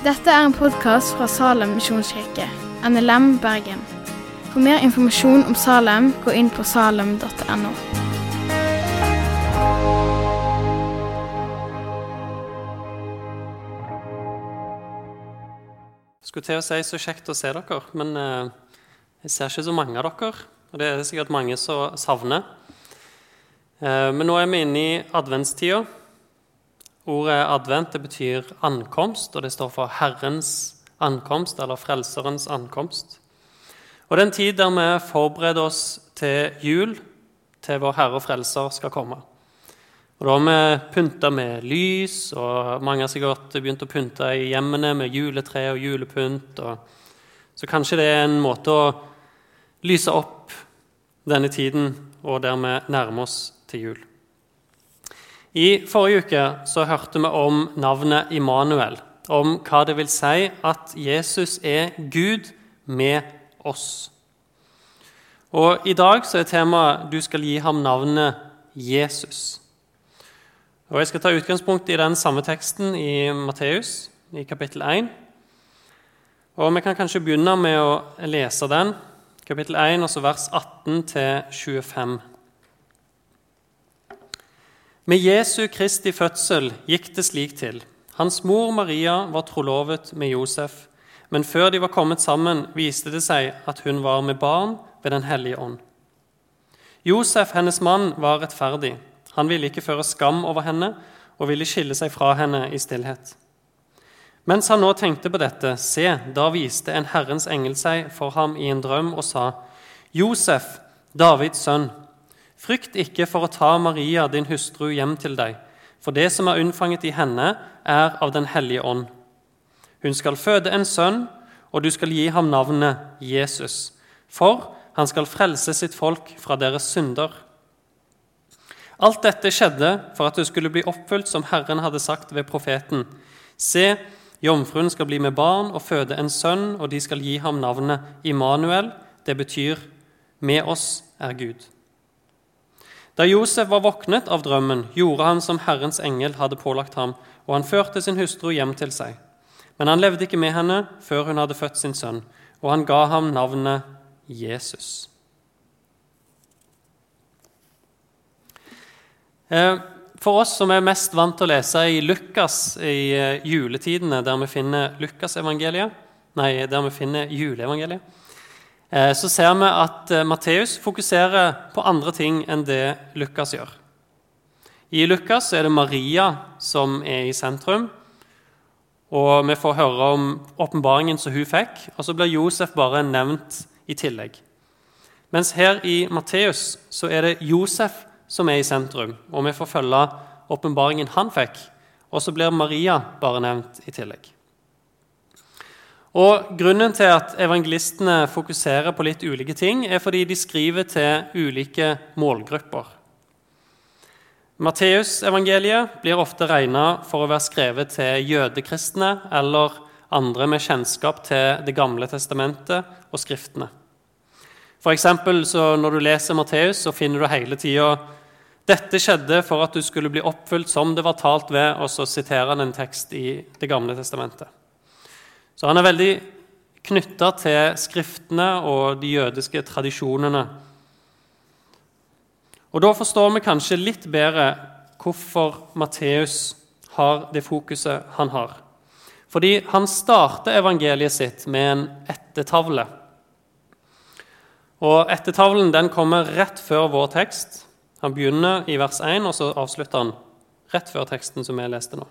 Dette er en podkast fra Salem misjonskirke, NLM Bergen. For mer informasjon om Salem, gå inn på salem.no. Skulle til å si så kjekt å se dere, men eh, jeg ser ikke så mange av dere. Og det er sikkert mange som savner. Eh, men nå er vi inne i adventstida. Ordet advent det betyr ankomst, og det står for Herrens ankomst, eller Frelserens ankomst. Og det er en tid der vi forbereder oss til jul, til vår Herre og Frelser skal komme. Og Da har vi pynta med lys, og mange har sikkert begynt å pynte i hjemmene med juletre og julepynt. Og så kanskje det er en måte å lyse opp denne tiden, og der vi nærmer oss til jul. I forrige uke så hørte vi om navnet Immanuel, om hva det vil si at Jesus er Gud med oss. Og I dag så er temaet 'Du skal gi ham navnet Jesus'. Og Jeg skal ta utgangspunkt i den samme teksten i Matteus, i kapittel 1. Og Vi kan kanskje begynne med å lese den, kapittel 1, altså vers 18-25. Med Jesu Kristi fødsel gikk det slik til. Hans mor Maria var trolovet med Josef, men før de var kommet sammen, viste det seg at hun var med barn ved Den hellige ånd. Josef, hennes mann, var rettferdig. Han ville ikke føre skam over henne og ville skille seg fra henne i stillhet. Mens han nå tenkte på dette, se, da viste en Herrens engel seg for ham i en drøm og sa, Josef, Davids sønn, frykt ikke for å ta Maria, din hustru, hjem til deg, for det som er unnfanget i henne, er av Den hellige ånd. Hun skal føde en sønn, og du skal gi ham navnet Jesus, for han skal frelse sitt folk fra deres synder. Alt dette skjedde for at det skulle bli oppfylt som Herren hadde sagt ved profeten. Se, jomfruen skal bli med barn og føde en sønn, og de skal gi ham navnet Immanuel. Det betyr 'med oss er Gud'. Da Josef var våknet av drømmen, gjorde han som Herrens engel hadde pålagt ham, og han førte sin hustru hjem til seg. Men han levde ikke med henne før hun hadde født sin sønn, og han ga ham navnet Jesus. Eh, for oss som er mest vant til å lese i Lukas i eh, juletidene, der vi finner Lukasevangeliet, nei, der vi finner juleevangeliet, så ser vi at Matteus fokuserer på andre ting enn det Lukas gjør. I Lukas er det Maria som er i sentrum. Og vi får høre om åpenbaringen som hun fikk, og så blir Josef bare nevnt i tillegg. Mens her i Matteus så er det Josef som er i sentrum, og vi får følge åpenbaringen han fikk. Og så blir Maria bare nevnt i tillegg. Og Grunnen til at evangelistene fokuserer på litt ulike ting, er fordi de skriver til ulike målgrupper. Matteusevangeliet blir ofte regna for å være skrevet til jødekristne eller andre med kjennskap til Det gamle testamentet og Skriftene. For eksempel, Når du leser Matteus, så finner du hele tida dette skjedde for at du skulle bli oppfylt som det var talt ved, og så siterer han en tekst i Det gamle testamentet. Så han er veldig knytta til skriftene og de jødiske tradisjonene. Og Da forstår vi kanskje litt bedre hvorfor Matteus har det fokuset han har. Fordi han starter evangeliet sitt med en ettertavle. Og Ettertavlen den kommer rett før vår tekst. Han begynner i vers 1, og så avslutter han rett før teksten som jeg leste nå.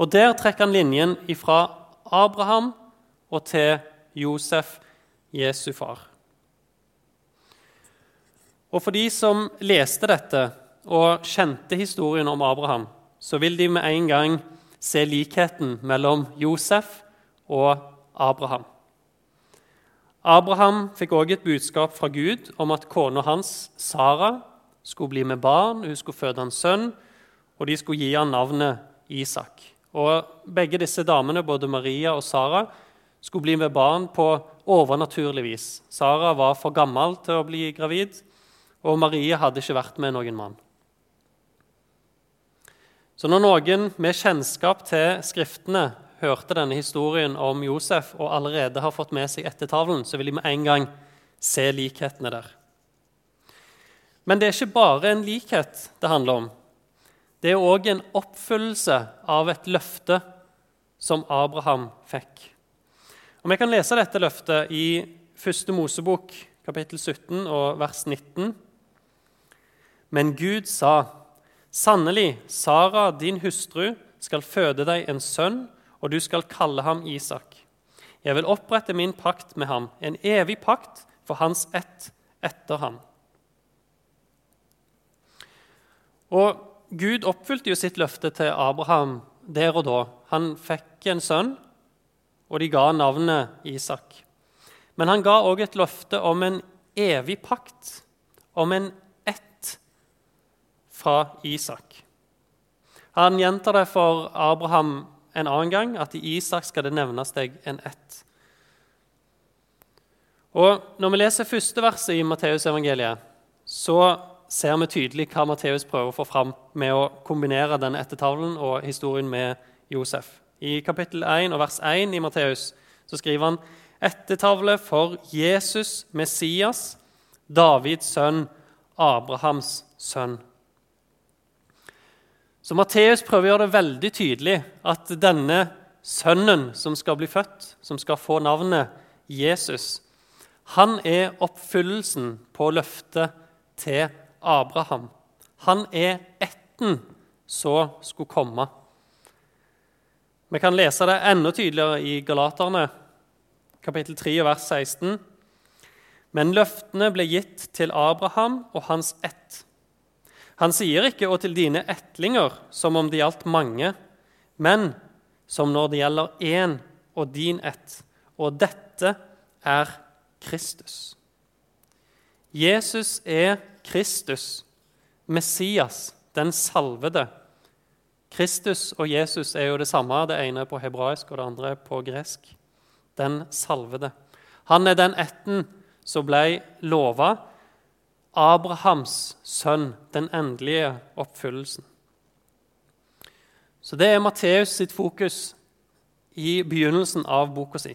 Og Der trekker han linjen fra Abraham og til Josef, Jesu far. Og For de som leste dette og kjente historien om Abraham, så vil de med en gang se likheten mellom Josef og Abraham. Abraham fikk også et budskap fra Gud om at kona hans, Sara, skulle bli med barn, hun skulle føde en sønn, og de skulle gi ham navnet Isak. Og Begge disse damene, både Maria og Sara, skulle bli med barn på overnaturlig vis. Sara var for gammel til å bli gravid, og Maria hadde ikke vært med noen mann. Så når noen med kjennskap til Skriftene hørte denne historien om Josef og allerede har fått med seg ettertavlen, så vil de med en gang se likhetene der. Men det er ikke bare en likhet det handler om. Det er òg en oppfyllelse av et løfte som Abraham fikk. Og Vi kan lese dette løftet i 1. Mosebok, kapittel 17, og vers 19. Men Gud sa, sannelig, Sara, din hustru, skal føde deg en sønn, og du skal kalle ham Isak. Jeg vil opprette min pakt med ham, en evig pakt for hans ett etter ham. Og Gud oppfylte jo sitt løfte til Abraham der og da. Han fikk en sønn, og de ga navnet Isak. Men han ga òg et løfte om en evig pakt, om en ett fra Isak. Han gjentar det for Abraham en annen gang, at i Isak skal det nevnes deg en ett. Og Når vi leser første verset i Matteusevangeliet, så ser vi tydelig hva Matteus prøver å få fram med å kombinere den ettertavlen og historien med Josef. I kapittel 1 og vers 1 i Matteus skriver han ettertavle for Jesus, Messias, Davids sønn, Abrahams sønn. Så Matteus prøver å gjøre det veldig tydelig at denne sønnen som skal bli født, som skal få navnet Jesus, han er oppfyllelsen på løftet til Abraham. Han er ætten som skulle komme. Vi kan lese det enda tydeligere i Galaterne, kapittel 3, vers 16. Men løftene ble gitt til Abraham og hans ett han sier ikke 'og til dine etlinger' som om det gjaldt mange, men som når det gjelder én og din ett. Og dette er Kristus. Jesus er Kristus, Messias, den salvede. Kristus og Jesus er jo det samme, det ene er på hebraisk og det andre på gresk. Den salvede. Han er den ætten som ble lova, Abrahams sønn, den endelige oppfyllelsen. Så det er Matteus sitt fokus i begynnelsen av boka si.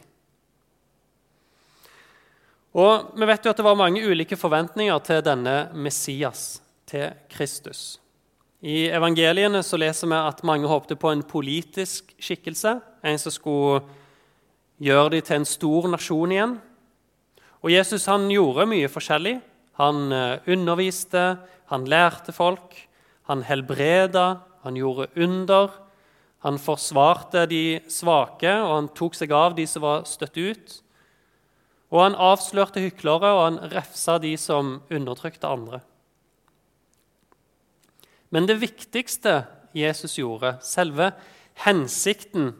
Og Vi vet jo at det var mange ulike forventninger til denne Messias, til Kristus. I evangeliene så leser vi at mange håpte på en politisk skikkelse, en som skulle gjøre dem til en stor nasjon igjen. Og Jesus han gjorde mye forskjellig. Han eh, underviste, han lærte folk, han helbreda, han gjorde under. Han forsvarte de svake, og han tok seg av de som var støtt ut. Og han avslørte hyklere, og han refsa de som undertrykte andre. Men det viktigste Jesus gjorde, selve hensikten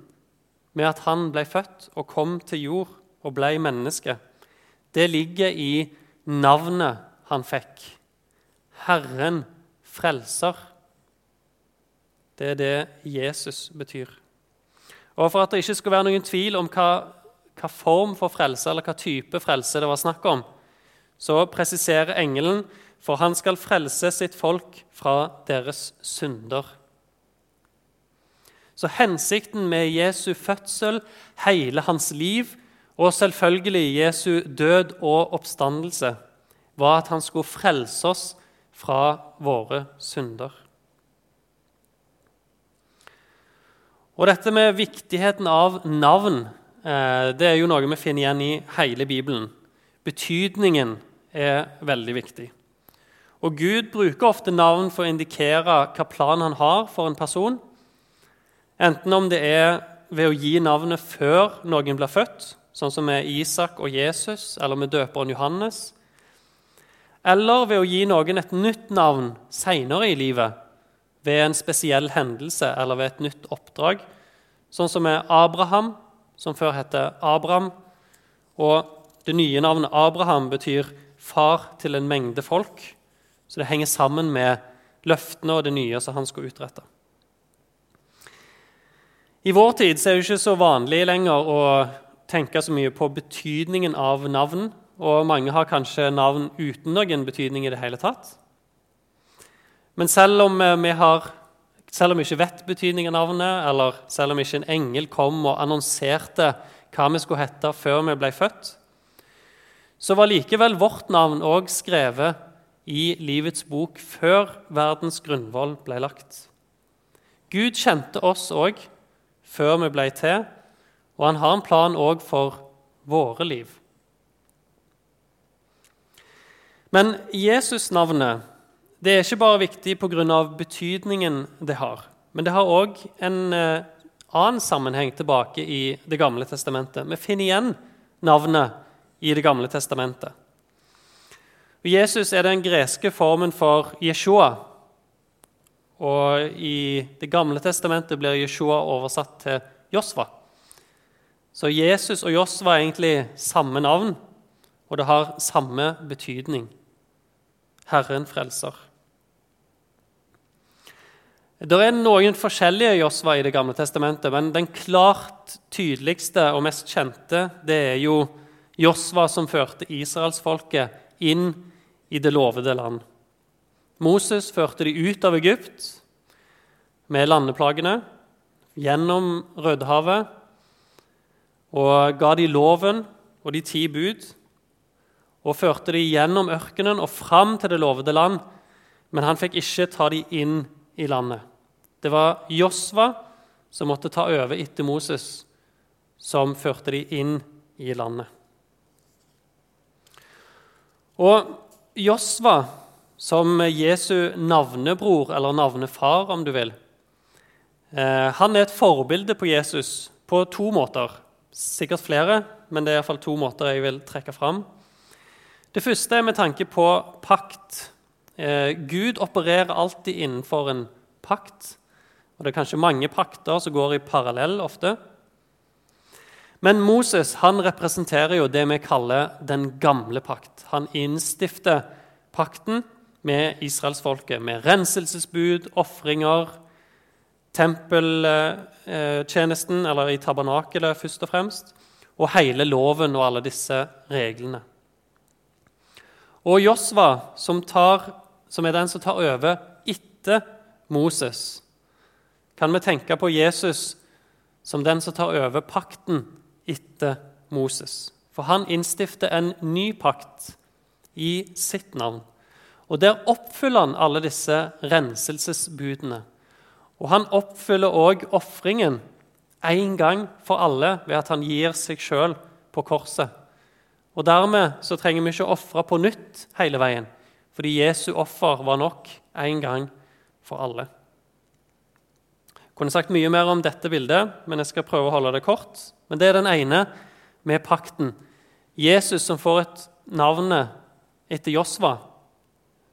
med at han ble født og kom til jord og ble menneske, det ligger i navnet han fikk. Herren frelser. Det er det Jesus betyr. Og For at det ikke skulle være noen tvil om hva, hva form for frelse eller hva type frelse det var snakk om, så presiserer engelen for han skal frelse sitt folk fra deres synder. Så hensikten med Jesu fødsel, hele hans liv og selvfølgelig Jesu død og oppstandelse var at han skulle frelse oss fra våre synder. Og Dette med viktigheten av navn det er jo noe vi finner igjen i hele Bibelen. Betydningen er veldig viktig. Og Gud bruker ofte navn for å indikere hva plan han har for en person. Enten om det er ved å gi navnet før noen blir født, sånn som med Isak og Jesus, eller med døperen Johannes, eller ved å gi noen et nytt navn seinere i livet, ved en spesiell hendelse eller ved et nytt oppdrag, sånn som med Abraham, som før het Abraham. Og det nye navnet Abraham betyr far til en mengde folk, så det henger sammen med løftene og det nye som han skulle utrette. I vår tid er det ikke så vanlig lenger å tenke så mye på betydningen av navn og mange har kanskje navn uten noen betydning i det hele tatt. Men selv om eh, vi har Selv om vi ikke vet betydningen av navnet, eller selv om ikke en engel kom og annonserte hva vi skulle hete før vi ble født, så var likevel vårt navn òg skrevet i livets bok før verdens grunnvoll ble lagt. Gud kjente oss òg før vi ble til, og han har en plan òg for våre liv. Men Jesus-navnet det er ikke bare viktig pga. betydningen det har, men det har òg en eh, annen sammenheng tilbake i Det gamle testamentet. Vi finner igjen navnet i Det gamle testamentet. Jesus er den greske formen for Jeshua. Og i Det gamle testamentet blir Jeshua oversatt til Josva. Så Jesus og Josva er egentlig samme navn, og det har samme betydning. Herren frelser. Det er noen forskjellige Josva i Det gamle testamentet, men den klart tydeligste og mest kjente det er jo Josva som førte israelsfolket inn i det lovede land. Moses førte de ut av Egypt med landeplagene, gjennom Rødehavet, og ga de loven og de ti bud, og førte de gjennom ørkenen og fram til det lovede land, men han fikk ikke ta de inn i landet. Det var Josva som måtte ta over etter Moses, som førte de inn i landet. Og Josva, som Jesu navnebror, eller navnefar, om du vil, eh, han er et forbilde på Jesus på to måter. Sikkert flere, men det er iallfall to måter jeg vil trekke fram. Det første er med tanke på pakt. Eh, Gud opererer alltid innenfor en pakt. Og Det er kanskje mange pakter som går i parallell ofte. Men Moses han representerer jo det vi kaller den gamle pakt. Han innstifter pakten med israelsfolket, med renselsesbud, ofringer, tempeltjenesten, eller i tabernakelet først og fremst, og hele loven og alle disse reglene. Og Josva, som, tar, som er den som tar over etter Moses, kan vi tenke på Jesus som den som tar over pakten etter Moses. For han innstifter en ny pakt i sitt navn. Og Der oppfyller han alle disse renselsesbudene. Og han oppfyller òg ofringen én gang for alle ved at han gir seg sjøl på korset. Og Dermed så trenger vi ikke ofre på nytt hele veien, fordi Jesu offer var nok én gang for alle. Jeg kunne sagt mye mer om dette bildet, men jeg skal prøve å holde det kort. Men det er den ene med pakten. Jesus som får et navnet etter Josva,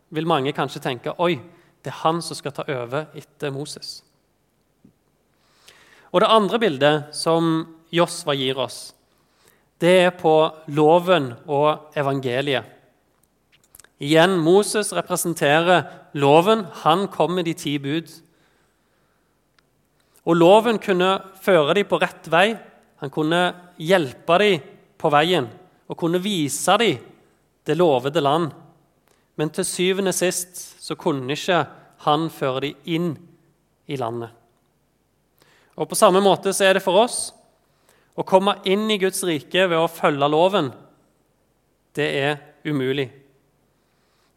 vil mange kanskje tenke oi, det er han som skal ta over etter Moses. Og Det andre bildet som Josva gir oss, det er på loven og evangeliet. Igjen, Moses representerer loven. Han kom med de ti bud. Og loven kunne føre dem på rett vei. Han kunne hjelpe dem på veien og kunne vise dem det lovede land. Men til syvende og sist så kunne ikke han føre dem inn i landet. Og På samme måte så er det for oss å komme inn i Guds rike ved å følge loven. Det er umulig.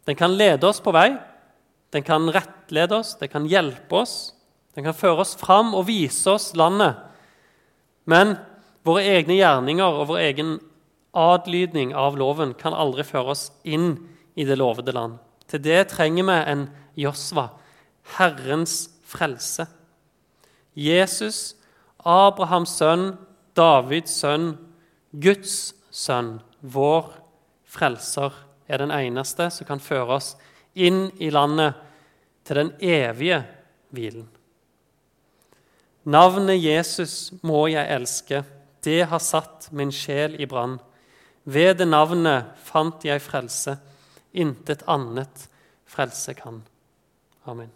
Den kan lede oss på vei, den kan rettlede oss, den kan hjelpe oss. Den kan føre oss fram og vise oss landet. Men våre egne gjerninger og vår egen adlydning av loven kan aldri føre oss inn i det lovede land. Til det trenger vi en Josva, Herrens frelse. Jesus, Abrahams sønn, Davids sønn, Guds sønn, vår frelser er den eneste som kan føre oss inn i landet til den evige hvilen. Navnet Jesus må jeg elske, det har satt min sjel i brann. Ved det navnet fant jeg frelse, intet annet frelse kan. Amen.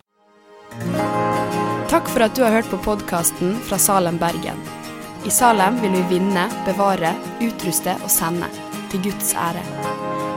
Takk for at du har hørt på podkasten fra Salem, Bergen. I Salem vil vi vinne, bevare, utruste og sende, til Guds ære.